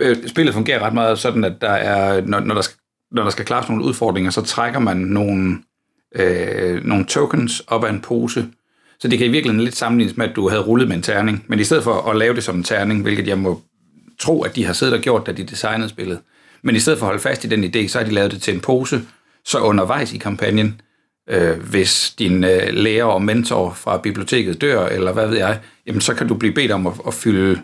Øh, Spillet fungerer ret meget sådan, at der er, når, når, der, skal, når der skal klares nogle udfordringer, så trækker man nogle, øh, nogle tokens op af en pose. Så det kan i virkeligheden lidt sammenlignes med, at du havde rullet med en terning. Men i stedet for at lave det som en terning, hvilket jeg må tro, at de har siddet og gjort, da de designede spillet. Men i stedet for at holde fast i den idé, så har de lavet det til en pose. Så undervejs i kampagnen, øh, hvis din øh, lærer og mentor fra biblioteket dør, eller hvad ved jeg, jamen så kan du blive bedt om at, at fylde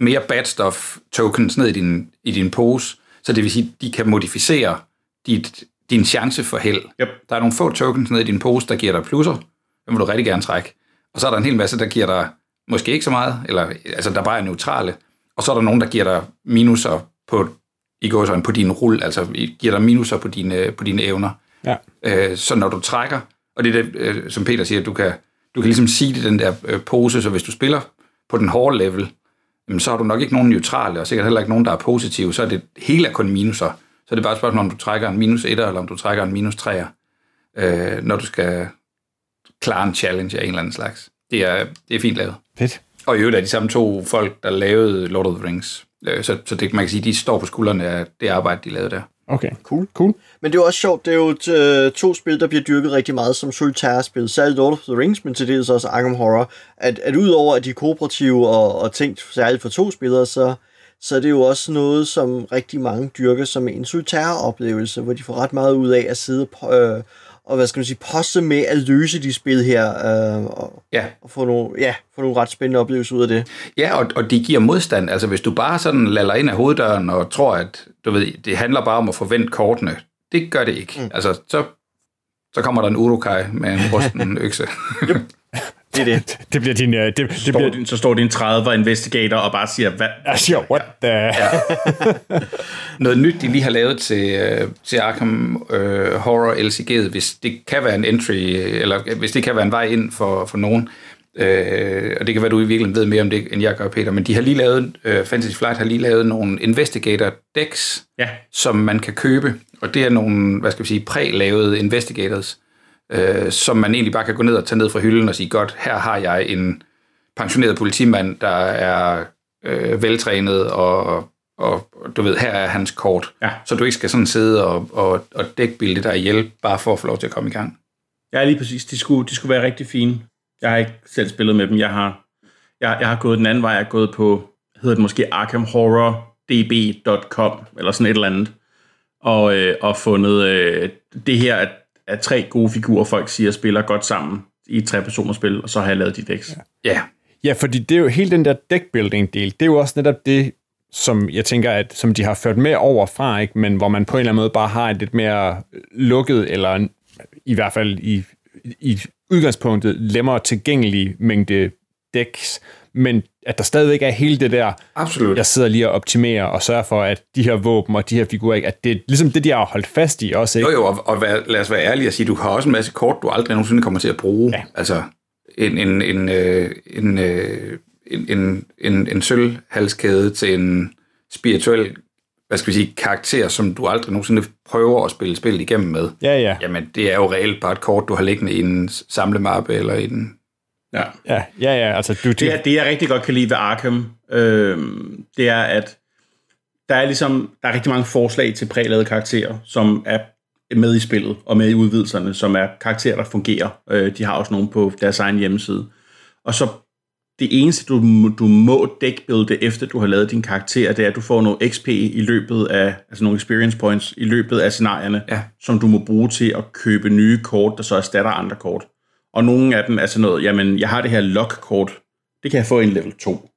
mere bad stuff tokens ned i din, i din pose, så det vil sige, at de kan modificere dit, din chance for held. Yep. Der er nogle få tokens ned i din pose, der giver dig plusser, dem vil du rigtig gerne trække. Og så er der en hel masse, der giver dig måske ikke så meget, eller altså der bare er neutrale. Og så er der nogen, der giver dig minuser på, i går på din rull, altså giver dig minuser på dine, på dine evner. Ja. Øh, så når du trækker, og det er det, øh, som Peter siger, du kan, du kan ligesom sige det den der øh, pose, så hvis du spiller på den hårde level, jamen, så har du nok ikke nogen neutrale, og sikkert heller ikke nogen, der er positive, så er det hele er kun minuser. Så er det bare et spørgsmål, om du trækker en minus 1, eller om du trækker en minus 3, øh, når du skal klare en challenge af en eller anden slags. Det er, det er fint lavet. Fedt. Og i øvrigt er de samme to folk, der lavede Lord of the Rings. Øh, Så, så det, man kan sige, de står på skuldrene af det arbejde, de lavede der. Okay. Cool. Cool. Men det er jo også sjovt, det er jo et, øh, to spil, der bliver dyrket rigtig meget som solitærspil, særligt Lord of the Rings, men til dels også Arkham Horror, at, at udover at de er kooperative og, og tænkt særligt for to spillere, så, så er det jo også noget, som rigtig mange dyrker som en solitæroplevelse, hvor de får ret meget ud af at sidde på, øh, og hvad skal man sige, poste med at løse de spil her, øh, og, Ja, og få nogle, ja, få nogle ret spændende oplevelser ud af det. Ja, og, og de giver modstand. Altså, hvis du bare sådan laller ind af hoveddøren og tror, at du ved, det handler bare om at forvente kortene, det gør det ikke. Mm. Altså, så, så kommer der en urukai med en rusten økse. Det er det. Det bliver din... øh, Det, det står bliver, din, så står din 30 investigator og bare siger, hvad? jeg siger, what the... Ja. Noget nyt, de lige har lavet til, øh, til Arkham øh, Horror LCG'et, hvis det kan være en entry, eller hvis det kan være en vej ind for, for nogen, øh, og det kan være, du i virkeligheden ved mere om det, end jeg gør, Peter, men de har lige lavet, øh, Fantasy Flight har lige lavet nogle investigator decks, Ja, som man kan købe, og det er nogle, hvad skal vi sige, præ-lavede investigators, øh, som man egentlig bare kan gå ned og tage ned fra hylden og sige, godt, her har jeg en pensioneret politimand, der er øh, veltrænet, og, og, og du ved, her er hans kort. Ja. Så du ikke skal sådan sidde og, og, og dækbilde dig ihjel, bare for at få lov til at komme i gang. ja lige præcis. De skulle, de skulle være rigtig fine. Jeg har ikke selv spillet med dem. Jeg har, jeg, jeg har gået den anden vej. Jeg har gået på, hedder det måske arkhamhorrordb.com, eller sådan et eller andet, og, øh, og fundet øh, det her er, er tre gode figurer, folk siger spiller godt sammen i et tre-personers-spil, og så har jeg lavet de decks. Ja, Ja, fordi det er jo hele den der deckbuilding-del, det er jo også netop det, som jeg tænker, at som de har ført med over fra, ikke? men hvor man på en eller anden måde bare har et lidt mere lukket, eller i hvert fald i, i udgangspunktet lemmer tilgængelig mængde decks, men at der stadigvæk er hele det der, absolut. jeg sidder lige og optimerer og sørger for, at de her våben og de her figurer, ikke? at det er ligesom det, de har holdt fast i også, ikke? Jo, jo, og, og vær, lad os være ærlige og sige, du har også en masse kort, du aldrig nogensinde kommer til at bruge. Ja. Altså, en, en, en, øh, en, øh, en, en, en, en sølvhalskæde til en spirituel, hvad skal vi sige, karakter, som du aldrig nogensinde prøver at spille spil igennem med. Ja, ja. Jamen, det er jo reelt bare et kort, du har liggende i en samlemappe eller i en... Ja. Ja, ja, ja, altså du... Det, er, det, jeg rigtig godt kan lide ved Arkham, øh, det er, at der er ligesom der er rigtig mange forslag til prælavede karakterer, som er med i spillet og med i udvidelserne, som er karakterer, der fungerer. Øh, de har også nogle på deres egen hjemmeside. Og så det eneste, du, du må dækbilde efter du har lavet din karakter, det er, at du får noget XP i løbet af, altså nogle experience points i løbet af scenarierne, Ja. som du må bruge til at købe nye kort, der så erstatter andre kort. Og nogle af dem er sådan noget, jamen, jeg har det her lock-kort, det kan jeg få i en level 2.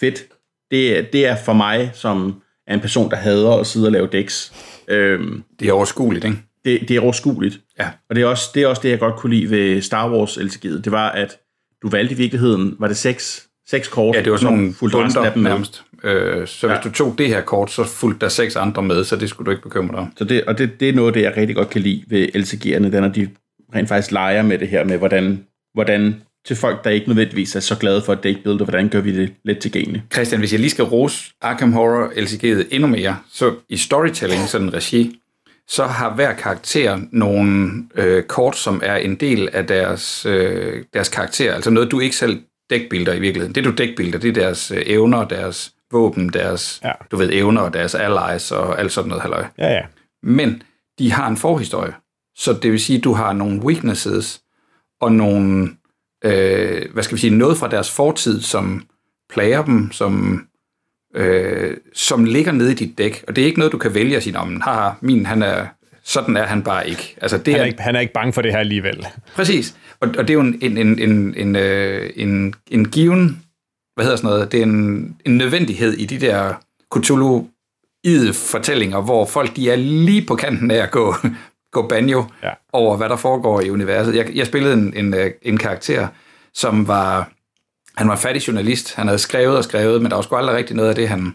Fedt. Det, er- det er for mig, som er en person, der hader at sidde og lave decks. Øhm, Det er overskueligt, ikke? det, det er overskueligt. Ja. Og det er, også, det er også det, jeg godt kunne lide ved Star Wars LCG'et. Det var, at du valgte i virkeligheden, var det seks, seks kort? Ja, det var sådan nogle fulgte af dem med. nærmest. Øh, så ja. hvis du tog det her kort, så fulgte der seks andre med, så det skulle du ikke bekymre dig om. Så det, og det, det er noget, det jeg rigtig godt kan lide ved LCG'erne, den er de rent faktisk leger med det her med, hvordan, hvordan til folk, der ikke nødvendigvis er så glade for et deckbuild, og hvordan gør vi det let tilgængeligt. Christian, hvis jeg lige skal rose Arkham Horror LCG'et endnu mere, så i storytelling, sådan regi, så har hver karakter nogle øh, kort, som er en del af deres, øh, deres karakter. Altså noget, du ikke selv dækbilder i virkeligheden. Det, du dækbilder, det er deres øh, evner, deres våben, deres, ja. du ved, evner, deres allies og alt sådan noget halløj. Ja, ja. Men de har en forhistorie. Så det vil sige, at du har nogle weaknesses og nogle, øh, hvad skal vi sige, noget fra deres fortid, som plager dem, som, øh, som ligger nede i dit dæk. Og det er ikke noget, du kan vælge at sige, om haha, min, han er, sådan er han bare ikke. Altså, det han, er er, ikke han er ikke bange for det her alligevel. Præcis. Og, og det er jo en, en, en, en, en, øh, en, en given, hvad hedder sådan noget, det er en, en nødvendighed i de der Cthulhu fortællinger, hvor folk de er lige på kanten af at gå, gå banjo ja. over, hvad der foregår i universet. Jeg, jeg spillede en, en, øh, en karakter, som var, han var fattig journalist. Han havde skrevet og skrevet, men der var sgu aldrig rigtig noget af det, han,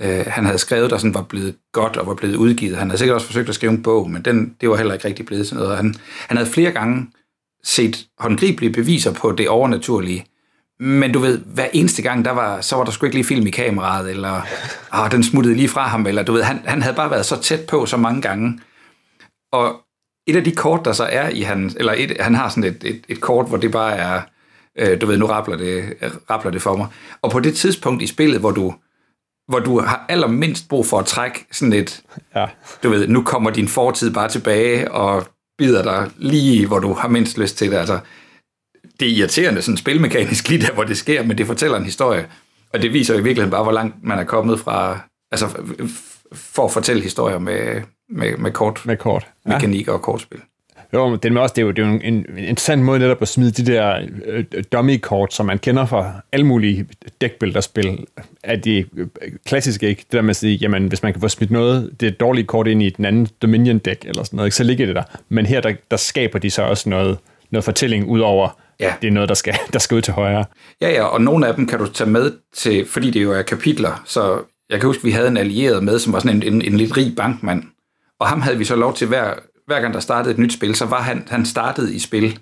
øh, han havde skrevet, der sådan var blevet godt og var blevet udgivet. Han havde sikkert også forsøgt at skrive en bog, men den, det var heller ikke rigtig blevet sådan noget. Han, han havde flere gange set håndgribelige beviser på det overnaturlige, men du ved, hver eneste gang, der var, så var der sgu ikke lige film i kameraet, eller ah, den smuttede lige fra ham, eller du ved, han, han havde bare været så tæt på så mange gange. Og et af de kort, der så er i hans, eller et, han har sådan et, et, et kort, hvor det bare er, øh, du ved, nu rappler det, rappler det for mig. Og på det tidspunkt i spillet, hvor du, hvor du har allermindst brug for at trække sådan et, ja. du ved, nu kommer din fortid bare tilbage og bider dig lige, hvor du har mindst lyst til det. Altså, det er irriterende sådan spilmekanisk lige der, hvor det sker, men det fortæller en historie. Og det viser i virkeligheden bare, hvor langt man er kommet fra, altså for at fortælle historier med, med, med kort, med kort. Ja. mekanik og kortspil. Jo, men det er, også, det er jo, det er jo en, en interessant måde netop at smide de der øh, dummy-kort, som man kender fra alle mulige dækbilderspil, er de øh, klassiske ikke. Det der med at sige, jamen hvis man kan få smidt noget, det et dårligt kort ind i den anden Dominion-dæk eller sådan noget, ikke, så ligger det der. Men her, der, der skaber de så også noget, noget fortælling ud over, ja. det er noget, der skal, der skal ud til højre. Ja, ja, og nogle af dem kan du tage med til, fordi det jo er kapitler, så jeg kan huske, vi havde en allieret med, som var sådan en, en, en lidt rig bankmand, og ham havde vi så lov til hver, hver gang der startede et nyt spil, så var han, han startede i spil.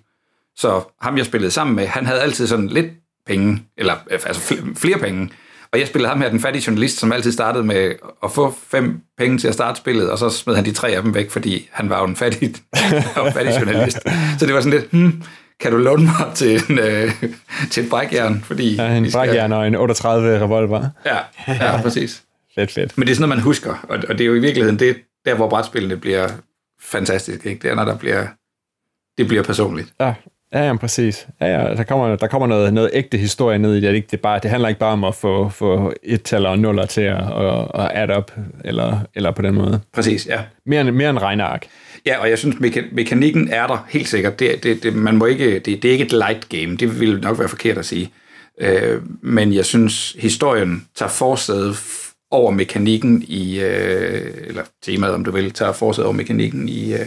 Så ham, jeg spillede sammen med, han havde altid sådan lidt penge, eller altså flere penge. Og jeg spillede ham her, den fattige journalist, som altid startede med at få fem penge til at starte spillet, og så smed han de tre af dem væk, fordi han var jo en fattig, en fattig journalist. Så det var sådan lidt, hmm, kan du låne mig til, en, øh, til et brækjern? Fordi ja, en brækjern og en 38 revolver. Ja, ja, præcis. fedt, fedt. Men det er sådan noget, man husker, og, og det er jo i virkeligheden det, der, hvor brætspillene bliver fantastisk, ikke? Det er, når der bliver, det bliver personligt. Ja, Ja, ja, præcis. Ja, ja, der kommer, der kommer noget, noget ægte historie ned i det. Det, det, bare, det handler ikke bare om at få, få et tal og nuller til at, at, at add up, eller, eller på den måde. Præcis, ja. Mere, mere en regneark. Ja, og jeg synes, meka- mekanikken er der helt sikkert. Det, det, det, man må ikke, det, det er ikke et light game, det vil nok være forkert at sige. Øh, men jeg synes, historien tager forsædet over mekanikken i, øh, eller temaet om du vil, tager forsædet over mekanikken i, øh,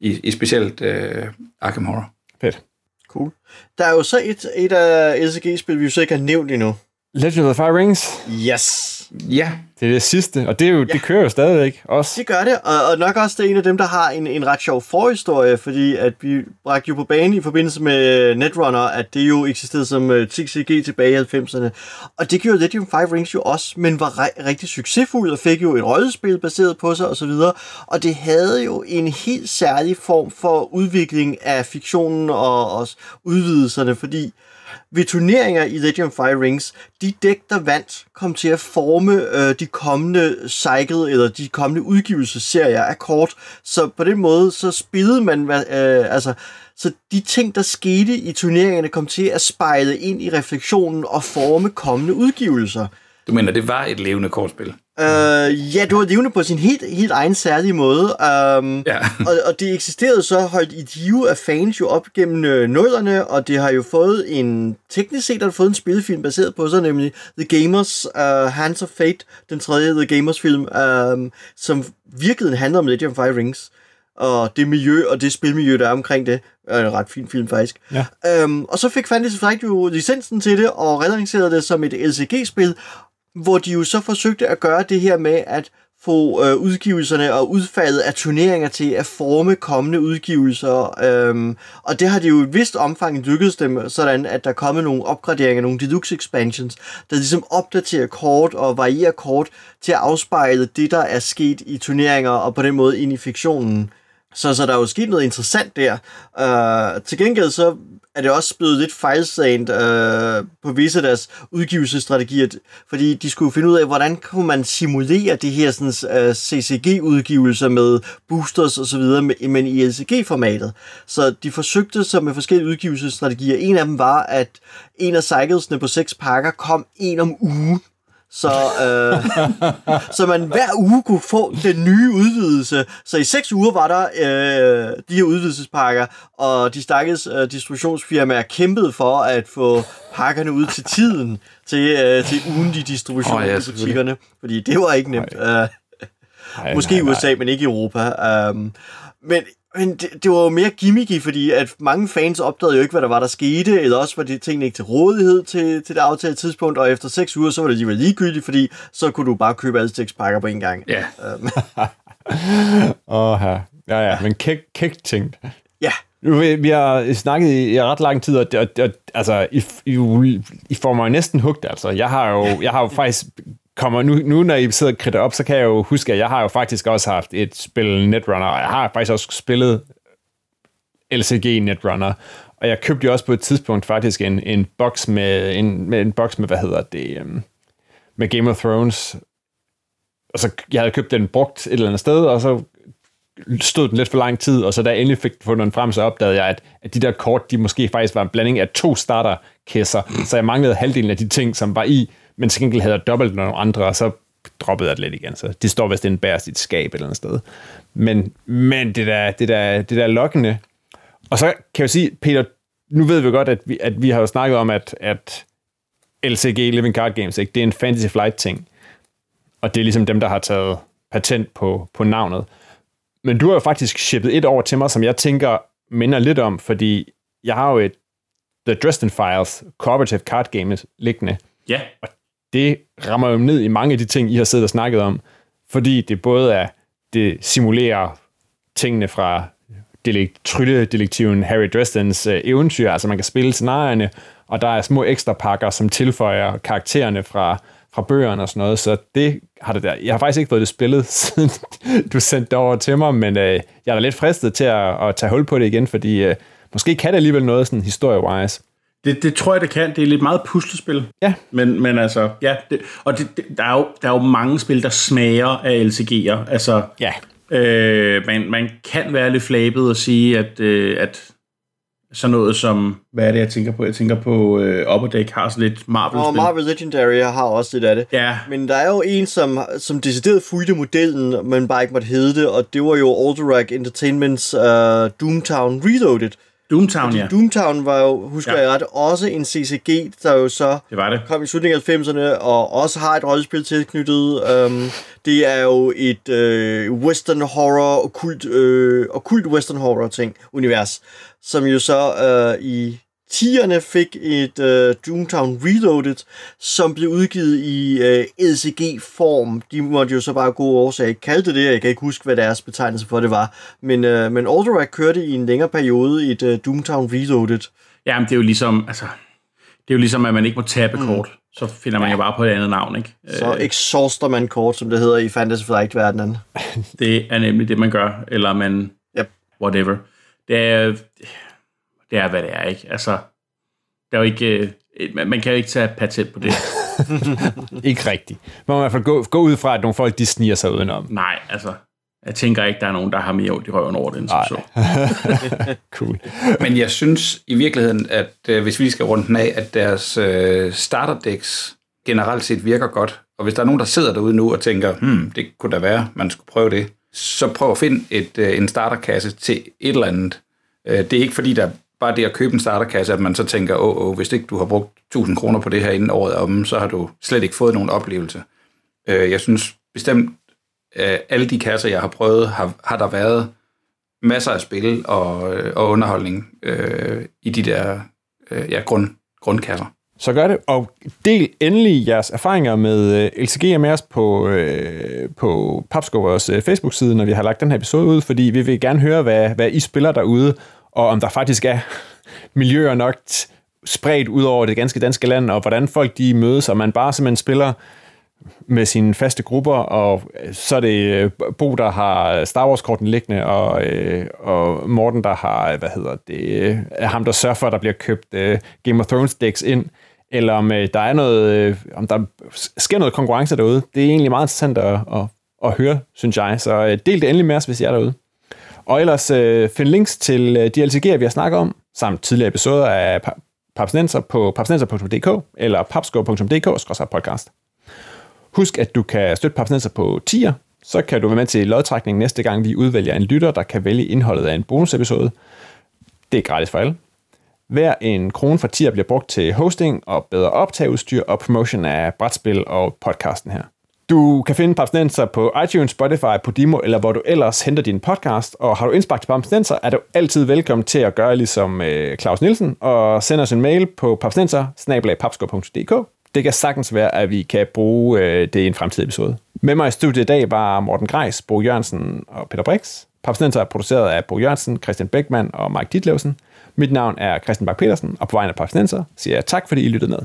i, i specielt øh, Arkham Horror. Fedt. Cool. Der er jo så et, et af LCG-spil, vi jo så ikke har nævnt endnu. Legend of the Fire Rings? Yes. Ja. Det er det sidste, og det, er jo, ja. det kører jo stadigvæk også. Det gør det, og, og nok også det er en af dem, der har en, en ret sjov forhistorie, fordi at vi bragte jo på banen i forbindelse med Netrunner, at det jo eksisterede som uh, øh, TCG tilbage i 90'erne. Og det gjorde Legend of Five Rings jo også, men var re- rigtig succesfuld og fik jo et rollespil baseret på sig osv. Og, og det havde jo en helt særlig form for udvikling af fiktionen og også udvidelserne, fordi ved turneringer i Legend of Fire Rings, de dæk, der vandt, kom til at forme øh, de kommende cycle, eller de kommende udgivelsesserier af kort. Så på den måde, så spillede man, øh, altså, så de ting, der skete i turneringerne, kom til at spejle ind i refleksionen og forme kommende udgivelser. Du mener, det var et levende kortspil? Uh, ja, det var levende på sin helt, helt egen særlige måde. Um, ja. og, og det eksisterede så holdt i live af fans jo op gennem øh, nullerne, og det har jo fået en, teknisk set har fået en spillefilm baseret på sig, nemlig The Gamers, uh, Hands of Fate, den tredje The Gamers film, um, som virkelig handler om Legend of Fire Rings og det miljø og det spilmiljø, der er omkring det. er en ret fin film, faktisk. Ja. Um, og så fik Fantasy Flight jo licensen til det, og relancerede det som et LCG-spil, hvor de jo så forsøgte at gøre det her med at få øh, udgivelserne og udfaldet af turneringer til at forme kommende udgivelser. Øhm, og det har de jo i et vist omfang lykkedes dem, sådan at der er kommet nogle opgraderinger, nogle deluxe expansions, der ligesom opdaterer kort og varierer kort til at afspejle det, der er sket i turneringer og på den måde ind i fiktionen. Så, så der er jo sket noget interessant der. Øh, til gengæld så er det også blevet lidt fejlsagent øh, på visse af deres udgivelsesstrategier, fordi de skulle finde ud af, hvordan kunne man simulere de her sådan, øh, CCG-udgivelser med boosters osv., men i LCG-formatet. Så de forsøgte sig med forskellige udgivelsesstrategier. En af dem var, at en af cyclesene på seks pakker kom en om ugen så, øh, så man hver uge kunne få den nye udvidelse. Så i seks uger var der øh, de her udvidelsespakker, og de stakkels øh, distributionsfirmaer kæmpede for at få pakkerne ud til tiden til, øh, til ugenlige distribution oh, ja, i butikkerne. Fordi det var ikke nemt. Øh, måske i USA, men ikke i Europa. Øh, men men det, det var jo mere gimmicky, fordi at mange fans opdagede jo ikke, hvad der var, der skete, eller også var de tingene ikke til rådighed til, til det aftalte tidspunkt, og efter seks uger, så var det alligevel ligegyldigt, fordi så kunne du bare købe alle seks pakker på en gang. Ja. Øhm. Åh, ja. ja, ja, men kæk, kæk ting. Ja. Vi, vi har snakket i, i ret lang tid, og, og, og altså, I, I, I får mig næsten hugt, altså. Jeg har jo, jeg har jo faktisk kommer nu, nu, når I sidder og kridter op, så kan jeg jo huske, at jeg har jo faktisk også haft et spil Netrunner, og jeg har faktisk også spillet LCG Netrunner, og jeg købte jo også på et tidspunkt faktisk en, en box med en, med en box med, hvad hedder det, øhm, med Game of Thrones, og så jeg havde købt den brugt et eller andet sted, og så stod den lidt for lang tid, og så da jeg endelig fik fundet den frem, så opdagede jeg, at, at de der kort, de måske faktisk var en blanding af to starterkasser, så jeg manglede halvdelen af de ting, som var i, men til gengæld havde jeg dobbelt nogle andre, og så droppede jeg det lidt igen. Så det står vist en bærs i et skab et eller andet sted. Men, men det der, det der, det der lokkende. Og så kan jeg sige, Peter, nu ved vi godt, at vi, at vi har jo snakket om, at, at LCG, Living Card Games, ikke? det er en Fantasy Flight ting. Og det er ligesom dem, der har taget patent på, på navnet. Men du har jo faktisk shippet et over til mig, som jeg tænker minder lidt om, fordi jeg har jo et The Dresden Files Cooperative Card Games liggende, Ja. Og det rammer jo ned i mange af de ting, I har siddet og snakket om, fordi det både er, det simulerer tingene fra trylledetektiven Harry Dresdens øh, eventyr, altså man kan spille scenarierne, og der er små ekstra pakker, som tilføjer karaktererne fra, fra bøgerne og sådan noget, så det har det der. Jeg har faktisk ikke fået det spillet, siden du sendte det over til mig, men øh, jeg er da lidt fristet til at, at tage hul på det igen, fordi øh, måske kan det alligevel noget sådan historie-wise. Det, det tror jeg, det kan. Det er lidt meget puslespil. Ja. Men, men altså, ja. Det, og det, det, der, er jo, der er jo mange spil, der smager af LCG'er. Altså, ja. Øh, man, man kan være lidt flabet og sige, at, øh, at sådan noget som, hvad er det, jeg tænker på? Jeg tænker på øh, Upper Deck har sådan lidt Marvel-spil. Og Marvel Legendary har også lidt af det. Ja. Men der er jo en, som, som decideret fulgte modellen, men bare ikke måtte hedde det, og det var jo Alderac Entertainments uh, Doomtown Reloaded, Doomtown, Fordi ja. Doomtown var jo, husker ja. jeg ret, også en CCG, der jo så det var det. kom i slutningen af 90'erne, og også har et rollespil tilknyttet. Um, det er jo et øh, western horror, okkult, øh, okkult western horror ting, univers, som jo så øh, i 10'erne fik et uh, Doomtown Reloaded, som blev udgivet i uh, LCG-form. De måtte jo så bare gode årsag kalde det det. Jeg kan ikke huske, hvad deres betegnelse for det var. Men, uh, men Alderac kørte i en længere periode et uh, Doomtown Reloaded. Ja, men det er jo ligesom, altså, det er jo ligesom, at man ikke må tabe mm. kort. Så finder man ja. jo bare på et andet navn, ikke? Så exhauster man kort, som det hedder i Fantasy Flight-verdenen. det er nemlig det, man gør. Eller man... Yep. Whatever. Det er det er, hvad det er, ikke? Altså, der er jo ikke, øh, man kan jo ikke tage patent på det. ikke rigtigt. Man må i hvert fald gå, gå ud fra, at nogle folk, de sniger sig udenom. Nej, altså, jeg tænker ikke, der er nogen, der har mere ondt i røven over den, som så. cool. Men jeg synes i virkeligheden, at øh, hvis vi skal runde den af, at deres øh, starterdecks generelt set virker godt. Og hvis der er nogen, der sidder derude nu og tænker, hmm, det kunne da være, man skulle prøve det, så prøv at finde et, øh, en starterkasse til et eller andet. Øh, det er ikke fordi, der bare det at købe en starterkasse, at man så tænker, åh, åh hvis ikke du har brugt 1000 kroner på det her inden året om, så har du slet ikke fået nogen oplevelse. Øh, jeg synes bestemt, at alle de kasser, jeg har prøvet, har, har der været masser af spil og, øh, og underholdning øh, i de der øh, ja, grund, grundkasser. så gør det. Og del endelig jeres erfaringer med øh, LCG med os på, øh, på Papskovers Facebook-side, når vi har lagt den her episode ud, fordi vi vil gerne høre, hvad, hvad I spiller derude, og om der faktisk er miljøer nok spredt ud over det ganske danske land, og hvordan folk de mødes, og man bare simpelthen spiller med sine faste grupper, og øh, så er det øh, Bo, der har Star Wars-korten liggende, og, øh, og Morten, der har, hvad hedder det, er ham, der sørger for, at der bliver købt Game of Thrones decks ind, eller om der er noget, om der sker noget konkurrence derude. Det er egentlig meget interessant at, at, at høre, synes jeg. Så uh, del det endelig med os, hvis I er derude. Og ellers øh, find links til uh, de LTG'er, vi har snakket om, samt tidligere episoder af Papsnenser på papsnenser.dk eller papsko.dk-podcast. Husk, at du kan støtte Papsnenser på tier, så kan du være med til lodtrækning næste gang, vi udvælger en lytter, der kan vælge indholdet af en bonusepisode. Det er gratis for alle. Hver en krone for tier bliver brugt til hosting og bedre optageudstyr og promotion af brætspil og podcasten her. Du kan finde Papsnenser på iTunes, Spotify, Podimo eller hvor du ellers henter din podcast. Og har du indspark til Papsnenser, er du altid velkommen til at gøre ligesom øh, Claus Nielsen og sende os en mail på papsnenser Det kan sagtens være, at vi kan bruge øh, det i en fremtidig episode. Med mig i studiet i dag var Morten Greis, Bo Jørgensen og Peter Brix. Papsnenser er produceret af Bo Jørgensen, Christian Beckmann og Mike Ditlevsen. Mit navn er Christian Bak petersen og på vegne af Papsnenser siger jeg tak, fordi I lyttede med.